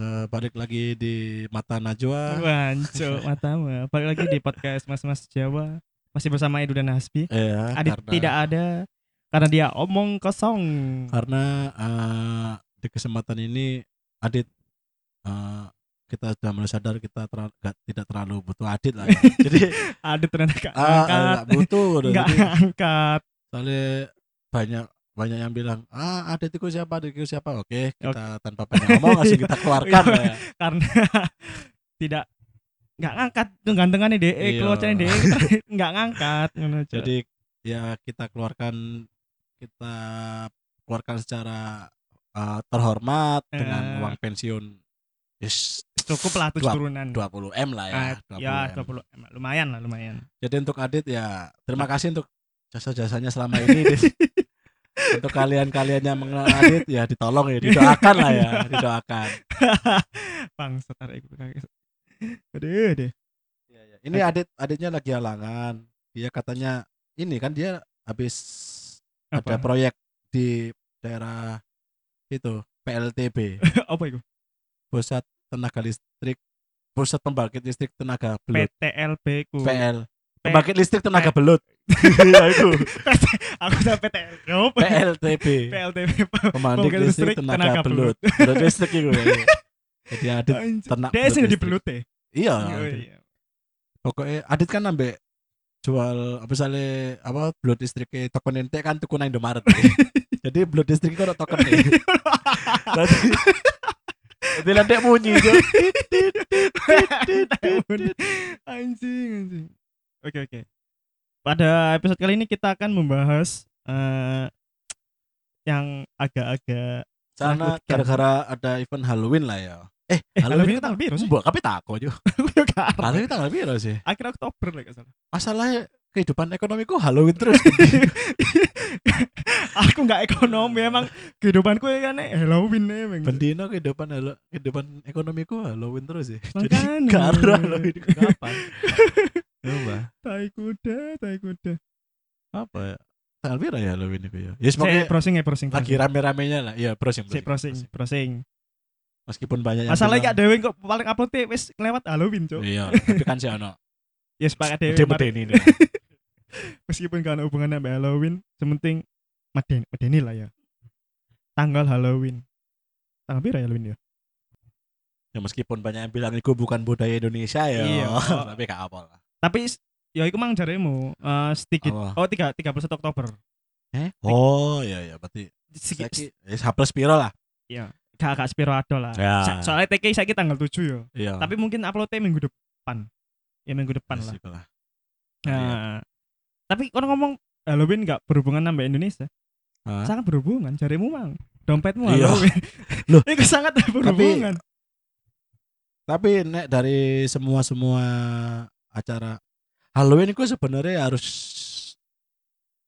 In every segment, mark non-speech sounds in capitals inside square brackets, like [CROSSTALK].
eh, balik lagi di Mata Najwa. Wanco [LAUGHS] matamu. Balik lagi di podcast Mas-Mas Jawa. Masih bersama Edu dan Hasbi. Iya, Adit karena, tidak ada karena dia omong kosong. karena eh, di kesempatan ini Adit eh, kita sudah mulai sadar kita terlalu, tidak terlalu butuh Adit lah. Ya. [LAUGHS] Jadi Adit ternyata gak ah, angkat. nggak butuh. Enggak Jadi, angkat. soalnya banyak banyak yang bilang ah Adit itu siapa Adit itu siapa oke kita tanpa banyak ngomong langsung kita [LAUGHS] keluarkan lah ya. Karena [LAUGHS] tidak nggak ngangkat tuh gantengannya deh Iya. keluarnya deh [LAUGHS] nggak ngangkat. Jadi ya kita keluarkan kita keluarkan secara uh, terhormat dengan Eh. uang pensiun yes, cukup lah tujuh Dua- turunan 20 m lah ya. Ah, 20 ya M. 20 M. lumayan lah lumayan Jadi untuk Adit ya terima kasih untuk jasa-jasanya selama ini. Untuk kalian-kalian yang mengenal Adit ya ditolong ya didoakan lah ya didoakan. [LAUGHS] bang itu kaget. Aduh deh Ini Adit Aditnya lagi halangan. Dia katanya ini kan dia habis ada apa? proyek di daerah itu PLTB [LAUGHS] apa itu? Pusat tenaga listrik pusat pembangkit listrik tenaga belut. PTLB ku. PL pembangkit listrik tenaga belut ya itu. [LAUGHS] Aku PTL apa PLTB PLTB pembangkit listrik tenaga belut. belut. Listrik itu ya. Jadi [LAUGHS] Adit ternak dia sih di listrik. belut ya? Iya. Iya, Adit. iya. pokoknya Adit kan ambek jual apa misalnya apa belut listrik toko nentek kan tuku nang Indomaret. [LAUGHS] Jadi belut listrik itu ada token nih Jadi nanti bunyi. Anjing anjing. Oke oke pada episode kali ini kita akan membahas eh yang agak-agak Karena Menakutkan. gara-gara ada event Halloween lah ya. Eh, eh Halloween Halloween tanggal biru sih tapi tako arep. [LAUGHS] Halloween tanggal biru sih. akhir Oktober lah salah Masalahnya kehidupan ekonomiku Halloween terus. [LAUGHS] aku nggak ekonomi emang kehidupanku ya kan Halloween emang Bendino kehidupan halo, kehidupan ekonomiku Halloween terus sih. Jadi karena Halloween [LAUGHS] kapan? [LAUGHS] Coba. tai kuda tai kuda Apa ya? Biru ya Halloween itu ya. Ya semoga browsing ya browsing lagi rame-ramenya lah. Iya, browsing. Saya browsing browsing Meskipun banyak yang masalahnya gak dewe kok paling upload wis lewat Halloween cok Iya, tapi kan sih ono. ya sepakat dewe Dia mari- medeni nih. Meskipun ada hubungannya sama Halloween sementing medeni, medeni lah ya tanggal Halloween tanggal berapa ya Halloween ya Ya meskipun banyak yang bilang itu bukan budaya Indonesia ya. Iya. [LAUGHS] tapi gak apa lah. tapi ya itu mang jaremu eh sedikit Apa? oh tiga tiga puluh satu Oktober Eh? Oh, iya iya berarti sedikit ya plus piro lah. gak gak spiro ado lah Ya. Soalnya TK saya tanggal 7 ya Iya. tapi mungkin uploadnya minggu depan ya minggu depan lah Asik lah. nah, tapi kalau ngomong Halloween gak berhubungan sama Indonesia Hah? sangat berhubungan jarimu mang dompetmu Iya. Halloween [LAUGHS] Loh. [LAUGHS] itu sangat berhubungan Tapi nek dari semua semua acara Halloween itu sebenarnya harus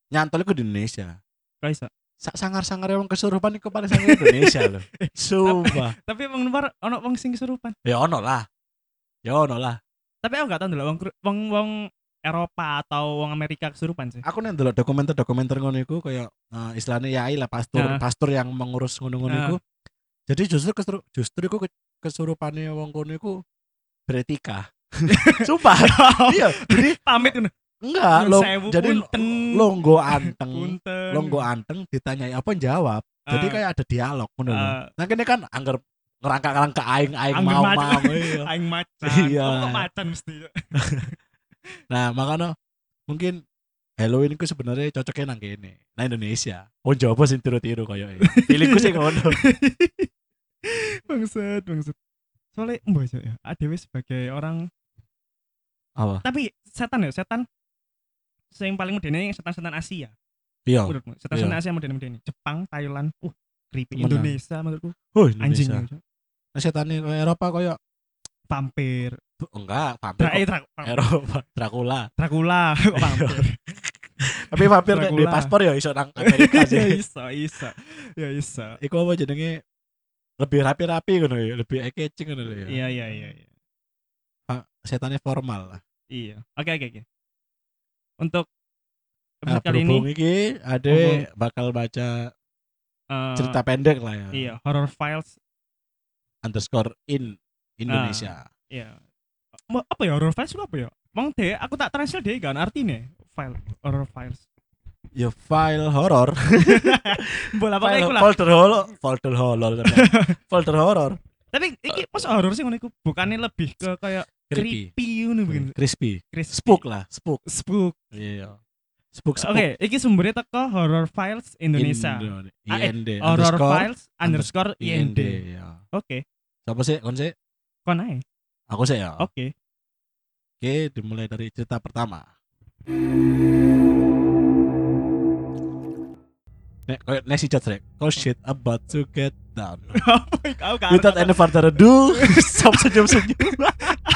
nyantol itu di Indonesia. Kaisa. Sak sangar-sangar yang kesurupan itu paling sangar Indonesia loh. [LAUGHS] Sumpah. tapi emang luar ono wong sing kesurupan Ya ono lah. Ya ono lah. tapi aku gak tahu dulu wong wong wong Eropa atau wong Amerika kesurupan sih Aku nih dulu dokumenter-dokumenter ngono iku kayak eh, istilahnya yai lah pastor Nah. pastor yang mengurus ngono-ngono Nah. iku. Jadi justru kesuru, justru iku ke- kesurupane wong kono iku beretika. [LAUGHS] Sumpah. [LAUGHS] iya, jadi [LAUGHS] pamit ngono enggak lo jadi longgo anteng. Longgo anteng ditanyai apa jawab. Jadi Ah. kayak ada dialog ngono. Ah. Nah kene kan angger ngerangka-ngerangka aing aing Angger mau macan. mau iya. aing macan Iya. kok macan mesti Nah, makanya mungkin Halloween itu sebenarnya cocoknya nang kene, nang Indonesia. Oh Jawa sing tiru-tiru koyo [LAUGHS] Pilihku sih ngono. [LAUGHS] bangsat bangsat soalnya mbak ya adewe sebagai orang Apa? tapi setan ya setan yang paling medeni setan-setan Asia Iya. menurutmu setan-setan Asia medeni-medeni Jepang Thailand uh creepy. Indonesia menurutku Oh, anjing Indonesia. Nah, setane koyo Eropa koyo vampir enggak, vampir. Dra eh. Dra- Eropa, Dracula. Dracula [LAUGHS] kok vampir Tapi vampir nek di paspor ya iso nang [LAUGHS] Amerika ya sih. iso iso ya iso Iku apa jenenge lebih rapi-rapi ngono ya, lebih eye-catching ngono lho ya. iya iya iya iya Pak, Setannya formal lah. iya oke oke oke untuk Nah, kali ini iki ade bakal baca eh, cerita pendek lah ya. iya horror files underscore in Indonesia. Iya. Mo- Apa ya horror files itu apa ya? Wong deh, aku tak translate deh kan artinya file horror files. Ya file horor. [LAUGHS] Bola apa iku lah. folder horor, folder horor. [LAUGHS] folder horor. Tapi iki pas horror sih ngono iku bukannya lebih ke kayak Creepy. creepy ngono begini. Crispy. Crispy. Spook lah, spook. Spook. Iya. Spook spook. Oke, iki sumbernya teko horror files Indonesia. Indo- Ah, eh, IND. Horror underscore files underscore IND. ya. Oke, Siapa sih? Kon sih? Kon ae. Aku sih ya. Oke. Oke, dimulai dari cerita pertama. Nek kayak Nessie Judge rek. Oh shit, about to get down. [LAUGHS] Aku Without any further ado, [LAUGHS] stop senyum-senyum.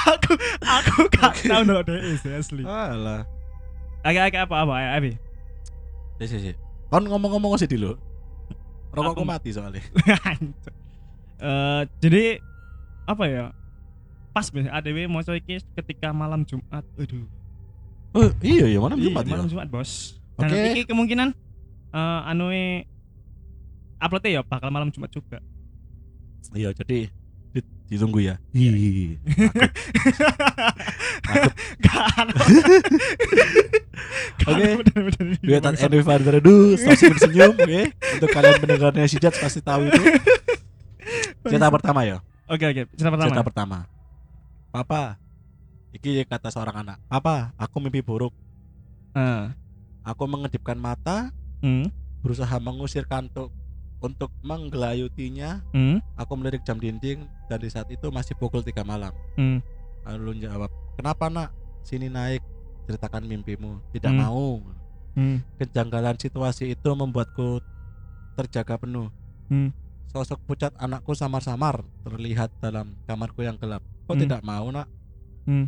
aku aku gak tau ndelok DE sih asli. Alah. Agak-agak apa apa Abi? Sih sih sih. Kon ngomong-ngomong sih dulu. Rokokku Aku- mati soalnya. [LAUGHS] Eh jadi apa ya? Pas biasa ADW mau ketika malam Jumat. Aduh. Oh, iya ya, mana Iya, Jumat ya? malam Jumat, Bos. Dan Oke. iki kemungkinan eh anu uploadnya ya bakal malam Jumat juga. Iya, jadi di- ditunggu ya. Hihi. Gak [LAUGHS] Oke. Without any further ado, stop senyum-senyum, oke? Untuk kalian pendengar Nessie Judge pasti tahu itu. [LAUGHS] Cerita pertama ya. Oke oke, cerita pertama. Cerita pertama. Papa, iki kata seorang anak. Papa, aku mimpi buruk. Eh, Aku mengedipkan mata, hmm, berusaha mengusir kantuk untuk menggelayutinya. hmm, Aku melirik jam dinding dan di saat itu masih pukul 3 malam. hmm. Lalu jawab, kenapa nak? Sini naik, ceritakan mimpimu. Tidak Hmm. mau. Hmm. Kejanggalan situasi itu membuatku terjaga penuh. Hmm. Sosok pucat anakku samar-samar terlihat dalam kamarku yang gelap. Kok Hmm. tidak mau nak? Hmm.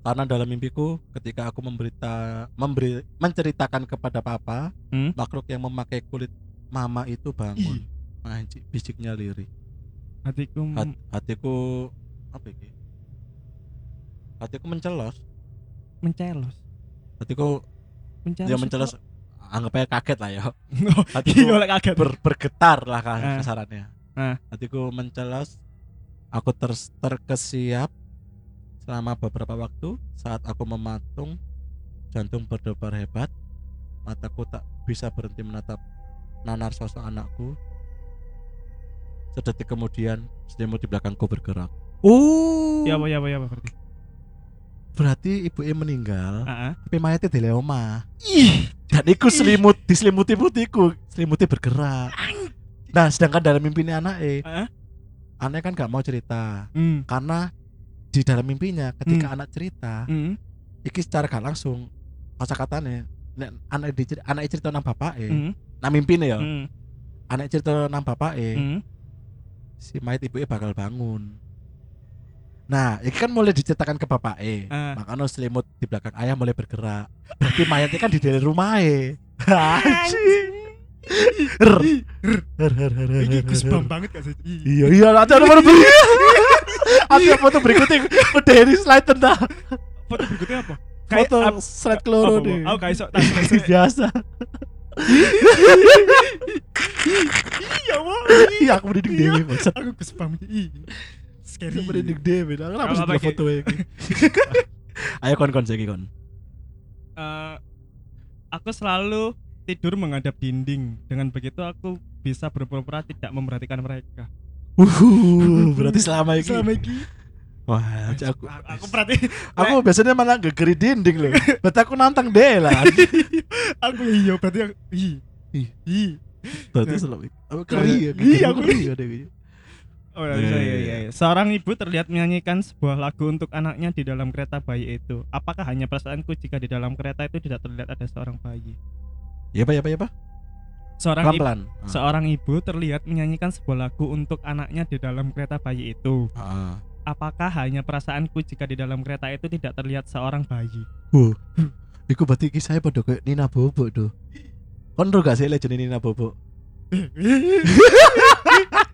Karena dalam mimpiku, ketika aku memberita, memberi, menceritakan kepada papa, Hmm. makhluk yang memakai kulit mama itu bangun. Anjir, bisiknya lirih. Hatiku Hat- hatiku apa ini? Hatiku mencelos. mencelos. Hatiku Mencelos. dia mencelos. Aja kaget lah ya. [LAUGHS] Oh, Hatiku iya oleh kaget. ber- bergetar lah ka- Ah. kasarannya. Ah. Hatiku mencelos. Aku ter terkesiap selama beberapa waktu saat aku mematung jantung berdebar hebat mataku tak bisa berhenti menatap nanar sosok anakku sedetik kemudian selimut di belakangku bergerak oh Ya apa ya apa ya apa berarti. Berarti ibu meninggal Heeh. tapi mayatnya di leoma dan iku selimut diselimuti putihku selimutnya bergerak nah sedangkan dalam mimpinya anak eh Heeh. anaknya kan gak mau cerita Hmm. karena di dalam mimpinya ketika Hmm. anak cerita Hmm. iki secara gak langsung kata katanya nek anak di anak cerita nang bapak eh Hmm. nang mimpine ya Hmm. anak cerita nang bapak eh Hmm. si mayat ibu bakal bangun nah ini kan mulai diceritakan ke bapak eh Ah. makanya selimut di belakang ayah mulai bergerak berarti mayatnya kan di dalam rumah Iki her, goosebump her. banget gak sih? Ih. iya iya lah ada nomor beri ada foto berikutnya dari slide tentang Foto berikutnya apa? Kayak foto slide keloro deh Aku iso tak selesai. biasa Iya, Wak. iya aku merinding dewe maksud Aku goosebump. Ih. Scary. aku merinding dewe aku Apa- harus apa, dua Ki? foto ya Ki? [LAUGHS] ayo kon kon segi kon. Eh, aku selalu tidur menghadap dinding. Dengan begitu aku bisa berpura-pura tidak memperhatikan mereka. Wuh, berarti selama ini. Selama ini. Wah aku aku perhati aku biasanya malah gegeri dinding loh. [LAUGHS] Berarti aku nantang deh lah. [LAUGHS] Aku iya berarti aku ih. Ih. ih. Berarti selalu aku keri ya Iya, aku- keri ya Oh, iya, Iya, iya, iya, iya, iya. Seorang ibu terlihat menyanyikan sebuah lagu untuk anaknya di dalam kereta bayi itu. Apakah hanya perasaanku jika di dalam kereta itu tidak terlihat ada seorang bayi? ya apa ya apa ya apa Seorang pelan ibu, pelan seorang ibu terlihat menyanyikan sebuah lagu untuk anaknya di dalam kereta bayi itu. ah Apakah hanya perasaanku jika di dalam kereta itu tidak terlihat seorang bayi? Wuh, iku berarti kisahnya pada kayak Nina Bobo tuh. Kon gak sih legend Nina Bobo? [LAUGHS]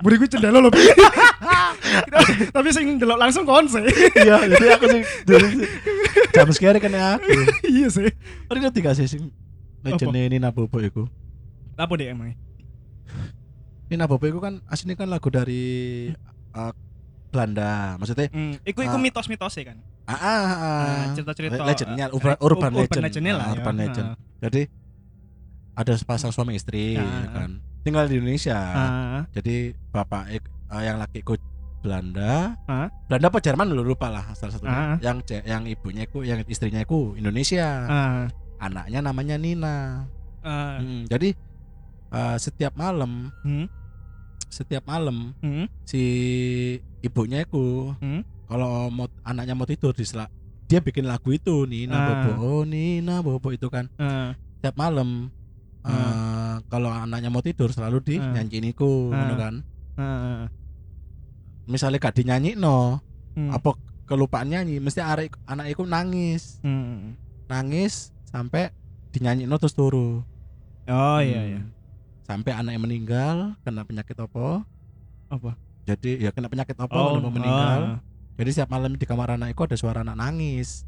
Buri gue cendelo loh. [LAUGHS] Tapi sing ndelok langsung konse. Iya, jadi aku sih dulu sih. Jam sekali kan aku. iya sih. Kon ngerti gak sih sing legend Nina Bobo iku? Apa deh emang? Nina Bobo iku kan aslinya kan lagu dari eh, Belanda. Maksudnya Hmm, iku iku Ah. mitos-mitosnya kan. ah, ah, ah, Nah, cerita-cerita legendnya eh, urban, urban urban legend, lah Ah, ya. urban legend. Nah. Jadi ada sepasang suami istri Ah, ya ah. kan. Tinggal di Indonesia. Ah, Jadi bapak eh, yang laki ikut Belanda. Belanda apa Jerman lu lupa lah salah. Ah. Yang yang ibunya ku yang istrinya ku Indonesia. Anaknya namanya Nina. Hmm, jadi eh, setiap malam, hmm, setiap malam hmm, si ibunya ku Hmm. kalau mau anaknya mau tidur di sela- dia bikin lagu itu Nina Ah. Bobo oh Nina Bobo itu kan ah, setiap malam eh, Ah. kalau anaknya mau tidur selalu di Ah. nyanyiin iku Ah. ngono kan ah, misalnya gak dinyanyi no hmm, apa kelupaan nyanyi mesti arek anak iku nangis hmm. nangis sampai dinyanyi no terus turu Oh iya Hmm. iya. sampai anaknya meninggal kena penyakit apa Apa? jadi ya kena penyakit apa Oh, oh, meninggal ah. jadi setiap malam di kamar anakku ada suara anak nangis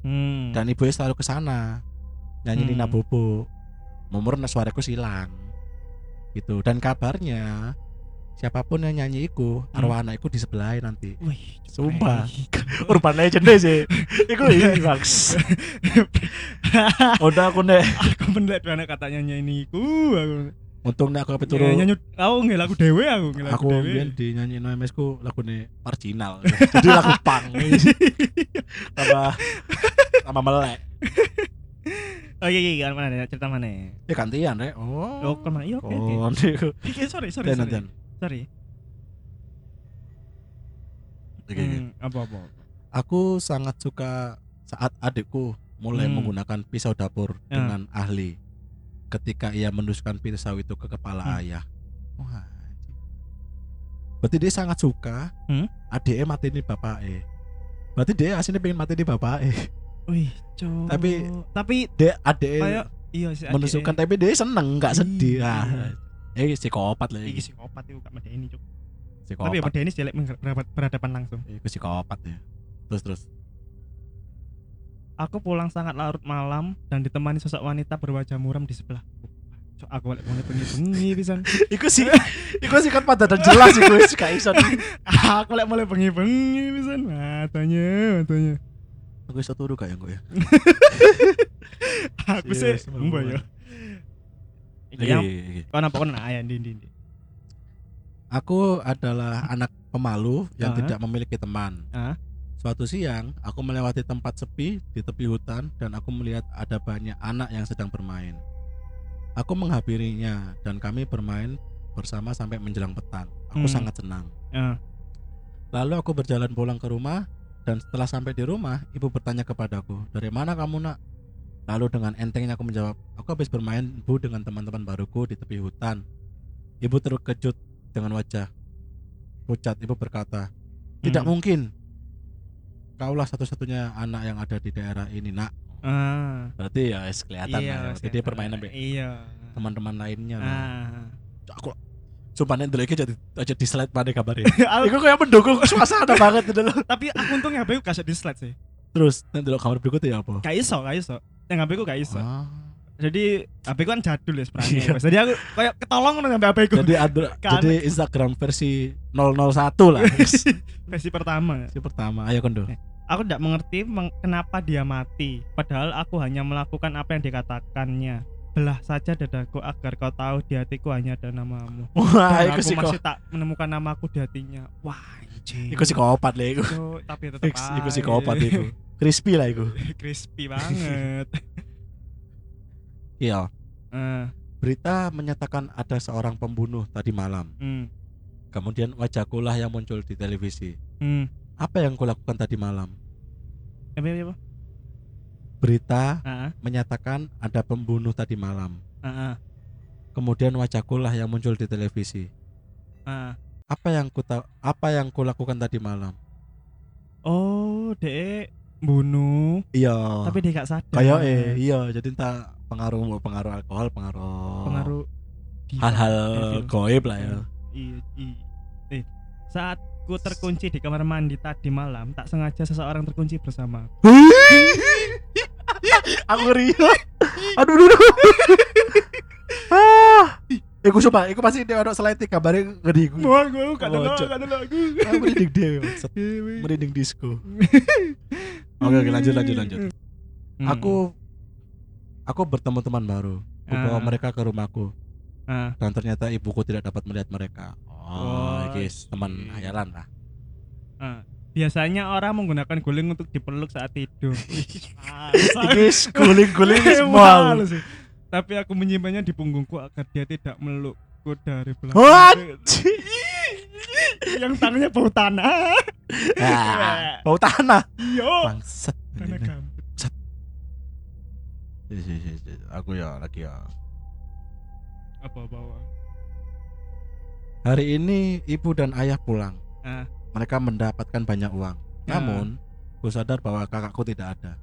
Hmm. dan ibunya selalu ke sana nyanyi Hmm. Nina Bobo memurna suaraku silang. Gitu. Dan kabarnya siapa pun yang nyanyi iku Hmm. arwah anakku di sebelah nanti. Wih, Sumpah. [LAUGHS] urban legend deh sih. Iku ini baks [LAUGHS] udah aku nih aku mendet mana katanya nyanyi iku aku. untung nih aku apa turu Ya, nyanyi aku nggak lagu dewe aku nggak lagu aku biar di nyanyi no MS ku lagu nih marginal. Jadi lagu pang [LAUGHS] tambah tambah melek Oh iya iya kan mana cerita mana? ya gantian rek oh Oh kan mana? Iya oke oke. oh [LAUGHS] Oke, sorry sorry sorry. dan Sorry. Oke, oke. Hmm, apa apa? Aku sangat suka saat adikku mulai Hmm. menggunakan pisau dapur Ya. dengan ahli. Ketika ia menusukkan pisau itu ke kepala Hmm. ayah. Wah. Berarti dia sangat suka Hmm? adiknya mati ini bapak Berarti dia aslinya pengen mati di bapak Wih, cok. Tapi- tapi adiknya kayak iya sih menusukkan tapi dia seneng nggak sedih. Iya. Ah. Eh psikopat lah iki iki. psikopat itu gak medeni cok. Psikopat. Tapi ya medeni jelek berhadapan- langsung. Iku psikopat ya. Terus terus. Aku pulang sangat larut malam dan ditemani sosok wanita berwajah muram di sebelah. Cok, aku balik banget bengi-bengi [LAUGHS] pisan. Iku sih Iku sih kan pada dan jelas iku gak iso. [LAUGHS] aku lek mulai bengi-bengi pisan. Matanya, matanya. Aku iso turu ya kok [LAUGHS] ya? Aku sih mbak ya. Iki Iki, yang kono apa kono ayah ndi. Aku adalah anak pemalu yang Ah. tidak memiliki teman. Ah. Suatu siang, aku melewati tempat sepi di tepi hutan dan aku melihat ada banyak anak yang sedang bermain. Aku menghampirinya dan kami bermain bersama sampai menjelang petang. Aku Hmm. sangat senang. Ah. Lalu aku berjalan pulang ke rumah dan setelah sampai di rumah, ibu bertanya kepadaku, "Dari mana kamu, Nak?" Lalu dengan entengnya aku menjawab, "Aku habis bermain Bu dengan teman-teman baruku di tepi hutan." Ibu terkejut dengan wajah pucat. Ibu berkata, "Tidak Hmm. mungkin. Kaulah satu-satunya anak yang ada di daerah ini, Nak." Ah. Berarti ya es kelihatan Iya, lah ya. Bermain sampai Iya. teman-teman lainnya. Ah. Aku sumpah nek ndelok iki jadi aja di slide kabarnya. [LAUGHS] Aku- Iku kayak mendukung suasana banget itu tapi aku untungnya HP ku kasih di slide sih. Terus nanti lo kamar berikutnya ya apa? Gak iso, gak iso. Yang HP ku gak iso. Ah. Jadi HP ku kan jadul ya sebenarnya. Iya. Jadi aku kayak ketolong dengan HP ku. Jadi ada jadi Instagram versi 001 lah. [LAUGHS] Versi pertama. Versi pertama. Ayo kondo. Aku tidak mengerti meng- kenapa dia mati. Padahal aku hanya melakukan apa yang dikatakannya. Belah saja dadaku agar kau tahu di hatiku hanya ada namamu. Wah, Dan iku aku sih masih tak menemukan namaku di hatinya. Wah, anjing. Iku psikopat lah iku. Tapi tetap Fix iku psikopat iku. Crispy lah iku. [LAUGHS] Crispy banget. Iya. Eh, Berita menyatakan ada seorang pembunuh tadi malam. hmm, Kemudian wajahku lah yang muncul di televisi. hmm. Apa yang kulakukan tadi malam? Apa apa? apa? Berita Ah, menyatakan ada pembunuh tadi malam. ah, ah, Kemudian wajahku lah yang muncul di televisi. ah. Apa yang ku ta- apa yang kulakukan tadi malam? Oh, dek bunuh, Iya. tapi dia gak sadar. kayak eh iya jadi entah pengaruh pengaruh alkohol pengaruh pengaruh hal-hal goib lah ya Iya, iya. Eh, saat ku terkunci di kamar mandi tadi malam, tak sengaja seseorang terkunci bersama. Aku ngeri aduh aduh, aduh. ah Iku coba, iku pasti dia ono slide kabare ngedi iku. Wah, gue gak delok, Cok. gak aku. Ah, Merinding dhewe. maksud. Merinding disco. [LAUGHS] Oke, oke lanjut lanjut lanjut. Hmm. Aku aku bertemu teman baru. Aku bawa Ah. mereka ke rumahku Ah, dan ternyata ibuku tidak dapat melihat mereka. Oh, Oh, guys, teman iya. hayalan lah. ah. Biasanya orang menggunakan guling untuk dipeluk saat tidur. [LAUGHS] Guys, guling-guling sih. Tapi aku menyimpannya di punggungku agar dia tidak melukku dari belakang. Yang tangannya bau tanah. Ah, [LAUGHS] bau tanah. Iya. Bangsat. Tanah gambut. Aku ya lagi ya. Apa bawa? Hari ini ibu dan ayah pulang. Ah. Mereka mendapatkan banyak uang. Ya. Namun, ku sadar bahwa kakakku tidak ada.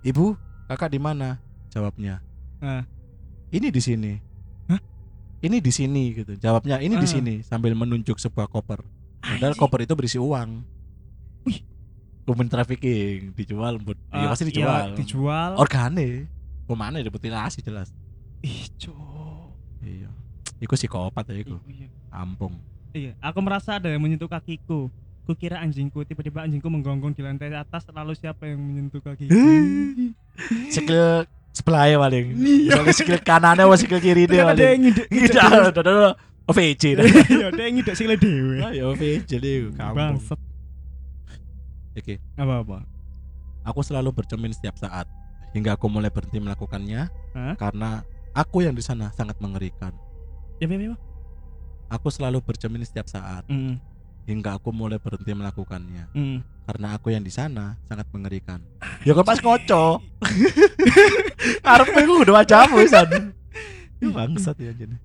Ibu, kakak di mana? Jawabnya. Ah. Ini di sini. Hah? Ini di sini gitu. Jawabnya ini di Ah. sini sambil menunjuk sebuah koper. Padahal koper itu berisi uang. Wih. Human trafficking dijual, Bud. Iya Ah, pasti iya, dijual. dijual. Organe. Pemana dimutilasi jelas. Ih, cok. Iya. Iku psikopat ya iku. Iya. Ampung. Iya, aku merasa ada yang menyentuh kakiku. Kukira anjingku, tiba-tiba anjingku menggonggong di lantai atas, lalu siapa yang menyentuh kakiku? [GASPS] Skill sebelah ya paling. Iya. Skill kanannya sama skill kiri dia Ternyata ada yang paling. Tidak, ada ada OVJ. [LAUGHS] Iya, ada yang ngidek sikile dhewe. Ya OVJ deh. Bangsat. Oke, Apa-apa? aku selalu bercermin setiap saat hingga aku mulai berhenti melakukannya Hah? karena aku yang di sana sangat mengerikan. Ya, ya, ya. Aku selalu bercermin setiap saat Mm, hingga aku mulai berhenti melakukannya mm. karena aku yang di sana sangat mengerikan. Ya kan pas koco. Arep iku udah wajahmu san. Bangsat ya jadi.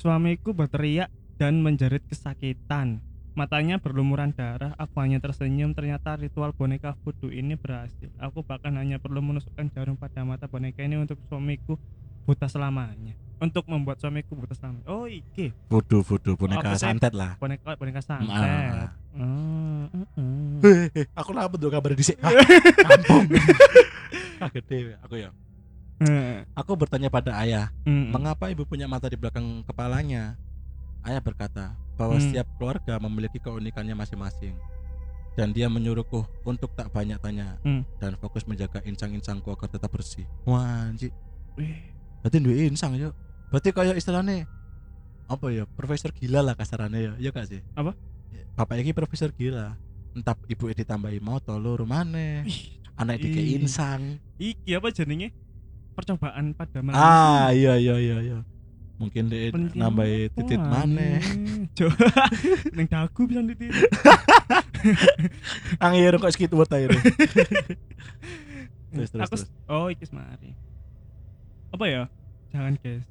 Suamiku berteriak dan menjerit kesakitan. Matanya berlumuran darah, aku hanya tersenyum ternyata ritual boneka voodoo ini berhasil. Aku bahkan hanya perlu menusukkan jarum pada mata boneka ini untuk suamiku buta selamanya. Untuk membuat suamiku buta selamanya. Oh, iki Voodoo voodoo boneka sih? santet lah. boneka boneka santet. Ah. Hmm, mm, mm. Heh, aku lapet tuh kabar di sini. [LAUGHS] Kampung. [LAUGHS] Kaget deh aku ya. Aku bertanya pada ayah, mm, mengapa ibu punya mata di belakang kepalanya? Ayah berkata bahwa Hmm. setiap keluarga memiliki keunikannya masing-masing. Dan dia menyuruhku untuk tak banyak tanya Hmm. dan fokus menjaga insang-insangku agar tetap bersih. Wah, anjir. Berarti duwe insang yuk. Berarti kayak istilahnya apa ya? Profesor gila lah kasarannya ya. Iya gak sih? Apa? Ya, Bapak iki profesor gila. Entah ibu ditambahi moto lur mana? Ih, Anak dikei Ih. insang. iki apa jenenge? Percobaan pada manusia. Ah, iya iya iya iya. Mungkin dia apa, titit mana? Coba ning dagu bisa titit. Angin kok sedikit buat air. [LAUGHS] Terus, terus, Aku terus. oh iki mari. Apa ya? Jangan guys.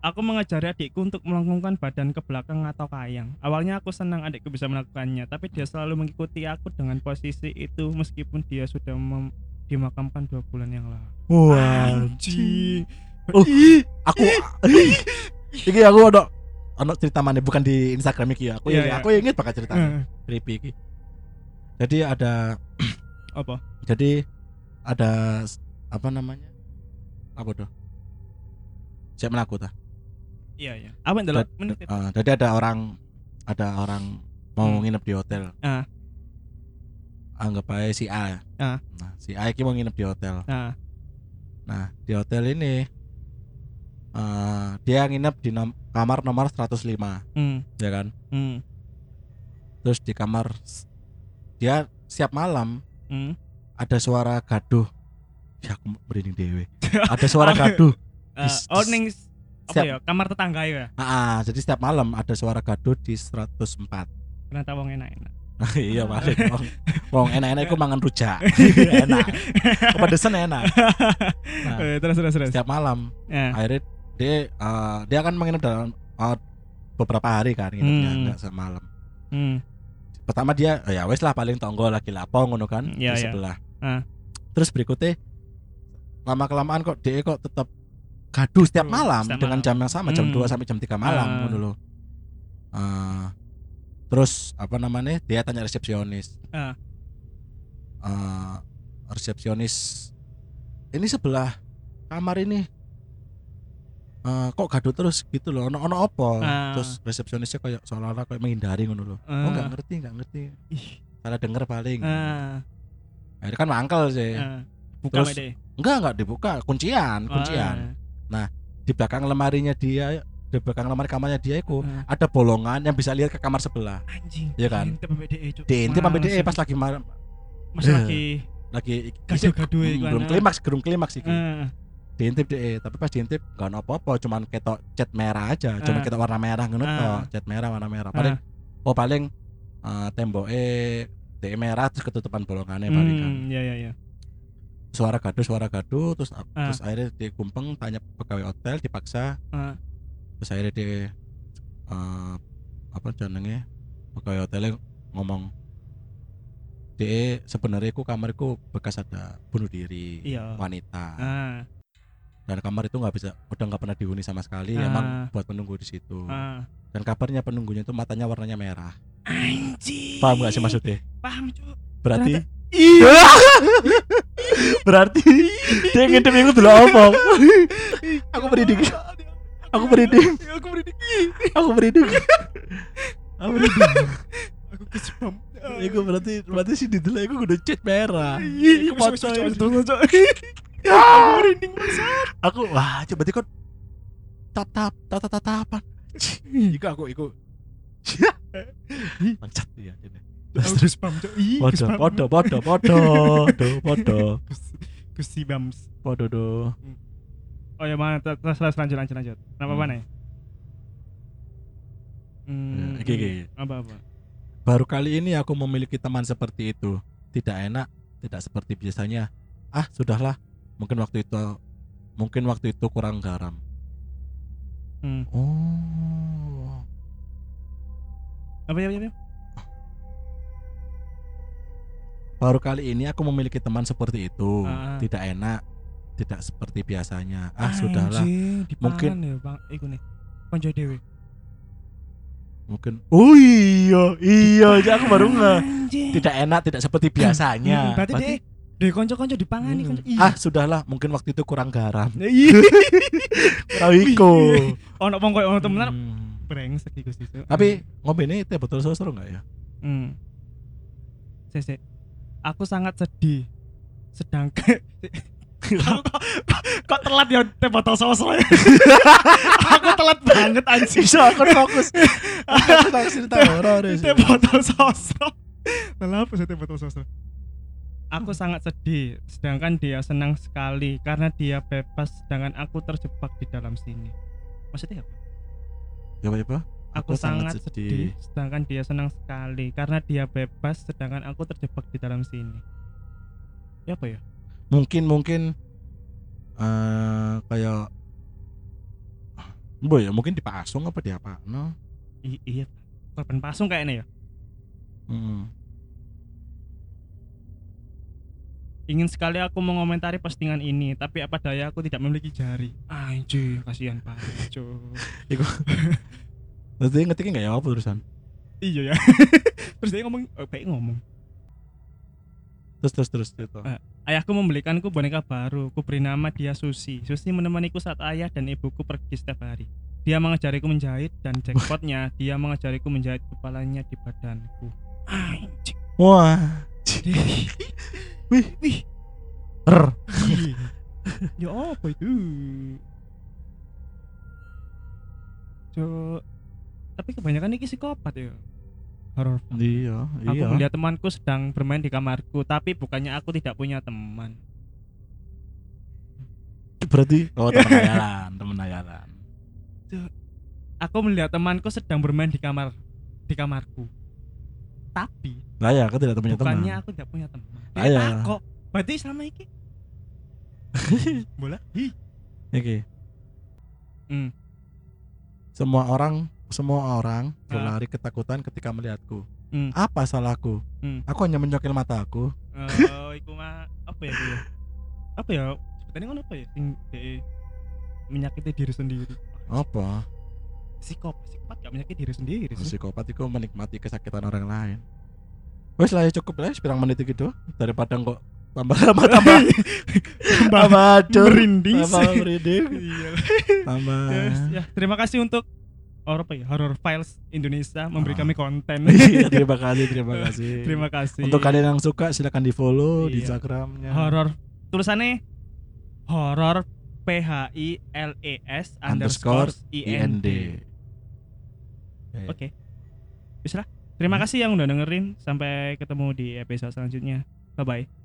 Aku mengajari adikku untuk melengkungkan badan ke belakang atau kayang. Awalnya aku senang adikku bisa melakukannya, tapi dia selalu mengikuti aku dengan posisi itu meskipun dia sudah dimakamkan dua bulan yang lalu. Wah, Anjing. Oh. Aku iki aku ada ono cerita mana bukan di Instagram iki ya. Aku yang iya. aku ingin bakal cerita eh, creepy iki. Jadi ada apa? jadi ada apa namanya? Apa tuh? Siap melaku ta? Iya, iya. Apa ndelok Dad- menit? Ah, ada orang ada orang mau Hmm. nginep di hotel. Ah. Anggap aja si A. Ah. Nah, si A iki mau nginep di hotel. Nah, Nah, di hotel ini eh dia nginep di nom- kamar nomor 105, hmm, ya kan? hmm, Terus di kamar dia siap malam hmm. ada suara gaduh. Ya aku merinding dewe. [LAUGHS] Ada suara gaduh. Dis- oh ning apa ya? Kamar tetangga ya. Ah, ah, jadi setiap malam ada suara gaduh di 104. Ternyata wong enak-enak. [LAUGHS] iya balik wong, wong enak-enak iku mangan rujak [LAUGHS] enak kepedesan enak Nah. Terus terus terus. setiap malam Ya. akhirnya dia eh, dia akan menginap dalam eh, beberapa hari kan nginepnya Hmm. enggak semalam Hmm. pertama dia oh ya wes lah paling tonggo lagi lapo ngono kan Iya, di iya. sebelah Ah. terus berikutnya lama kelamaan kok dia kok tetap gaduh setiap Gaduh malam setiap dengan malam. jam yang sama jam Hmm. 2 sampai jam 3 malam ngono loh Eh, terus apa namanya dia tanya resepsionis Ah. Eh, resepsionis ini sebelah kamar ini eh, kok gaduh terus gitu loh ono ono apa Ah. terus resepsionisnya kayak seolah-olah kayak menghindari ngono loh oh Ah. nggak ngerti nggak ngerti Ih. salah denger paling Ah, akhirnya kan mangkel sih ah. Buka Terus, Mede. Enggak enggak dibuka kuncian kuncian Ah, di belakang lemarinya dia di belakang lemari kamarnya dia itu ah. ada bolongan yang bisa lihat ke kamar sebelah Anjing. Iya kan? Diintip DE, dia ya. pas lagi mar- Masih Eh. lagi lagi gaduh-gaduh Hmm, belum anak. klimaks belum klimaks iki Ah, diintip deh tapi pas diintip gak apa-apa cuman ketok cat merah aja cuman Ah. ketok warna merah ngono tok cat merah warna merah paling oh paling uh, temboknya DE merah terus ketutupan bolongannya paling kan Hmm, iya iya iya. Suara gaduh suara gaduh terus Ah. terus akhirnya dia kumpeng tanya pegawai hotel dipaksa Ah. terus akhirnya dia uh, apa jenenge pegawai hotelnya ngomong dia sebenarnya ku kamarku bekas ada bunuh diri Iya. wanita Ah, dan kamar itu nggak bisa udah nggak pernah dihuni sama sekali Ah. emang buat penunggu di situ ah. dan kabarnya penunggunya itu matanya warnanya merah Anjing. paham nggak sih maksudnya Paham, Cuk. berarti Iya. [LAUGHS] berarti dia ngintip itu dulu apa aku merinding aku merinding Aku merinding. aku merinding aku merinding Aku kesebam. Iku berarti berarti sih di dulu aku udah cat merah. Iya, Iku foto itu. Aku merinding banget. Aku wah coba kok tatap tatap tatapan. Iku aku iku. Mancat ya. Terus terus. Ih, podo podo podo podo do podo Gusti Bams. podo do. Oh ya mana terus terus lanjut lanjut lanjut. Kenapa Hmm. mana ya? Hmm, Ya, iki, iki. apa apa? Baru kali ini aku memiliki teman seperti itu. Tidak enak, tidak seperti biasanya. Ah, sudahlah. Mungkin waktu itu mungkin waktu itu kurang garam. Hmm. Oh. Apa ya, apa ya? Baru kali ini aku memiliki teman seperti itu. Ah. Tidak enak, tidak seperti biasanya. Ah, sudahlah. Anjing, Mungkin- ya, Bang. Iku nih. Konco dewe. Mungkin Oh iya, iya, aja aku baru nggak. Tidak enak, tidak seperti biasanya. Hmm, [LAUGHS] Berarti deh deh konco-konco dipangani Hmm. konco. Ah, sudahlah, mungkin waktu itu kurang garam. [LAUGHS] Iya. Kurang iko. Ono wong koyo ono temenan Hmm. brengsek iku sih. Tapi ngombe ini teh botol sosro enggak ya? Hmm. Sese. Aku sangat sedih. Sedangkan [LAUGHS] kok, kok, telat ya teh botol sosro ya. [LAUGHS] aku telat banget anjing. Bisa aku fokus. [LAUGHS] Aku tak cerita horor. Teh botol sosro. Lah apa sih teh botol sosro? Aku sangat sedih, sedangkan dia senang sekali karena dia bebas, sedangkan aku terjebak di dalam sini. Maksudnya apa? Ya apa, Aku, sangat, sedih. sedangkan dia senang sekali karena dia bebas, sedangkan aku terjebak di dalam sini. Ya apa ya? Mungkin mungkin eh kayak Boy, ya mungkin dipasung apa di apa? No. I- iya, korban pasung kayaknya ya. Hmm. Ingin sekali aku mengomentari postingan ini, tapi apa daya aku tidak memiliki jari. Anjir, kasihan banget, Cuk. [LAUGHS] Terus dia ngetiknya ya apa urusan? iya ya. [LAUGHS] Terus dia ngomong, oh, baik ngomong. Terus terus terus gitu. Ah. Ayahku membelikanku boneka baru. Ku beri nama dia Susi. Susi menemaniku saat ayah dan ibuku pergi setiap hari. Dia mengajariku menjahit dan [LAUGHS] jackpotnya dia mengajariku menjahit kepalanya di badanku. Anjing. Wah. Wih, wih. Ih. ya apa itu? Cuk. Tapi kebanyakan ini psikopat ya. Horor. Iya, Aku iya. melihat temanku sedang bermain di kamarku, tapi bukannya aku tidak punya teman. Berarti oh teman hayalan, teman hayalan. Aku melihat temanku sedang bermain di kamar di kamarku. Tapi Lah ya, aku tidak punya teman. bukannya aku tidak punya teman. Ah, ya. kok berarti sama iki. [LAUGHS] Bola? Hi. Oke. Hmm. Semua orang semua orang Ah. berlari ketakutan ketika melihatku. Hmm. Apa salahku? Hmm. Aku hanya menyokil mataku. Oh, iku mah apa ya? iku ya? Apa ya? Sebutannya ngono apa ya? Sing menyakiti diri sendiri. Apa? Psikopat, psikopat gak menyakiti diri sendiri sih. Psikopat itu menikmati kesakitan orang lain. Wes lah ya cukup lah, pirang menit gitu daripada kok tambah [LAUGHS] lama tambah tambah hancur merinding tambah merinding Iya. tambah Yes, ya, terima kasih untuk or apa ya Horror Files Indonesia memberi Ah. kami konten. [LAUGHS] Iya, terima kasih terima kasih [LAUGHS] terima kasih. untuk kalian yang suka silakan di follow di Iya. instagramnya horor tulisannya horor P H I L E S underscore I N D. Oke. Bisa lah. Terima Hmm. kasih yang udah dengerin. Sampai ketemu di episode selanjutnya. Bye bye.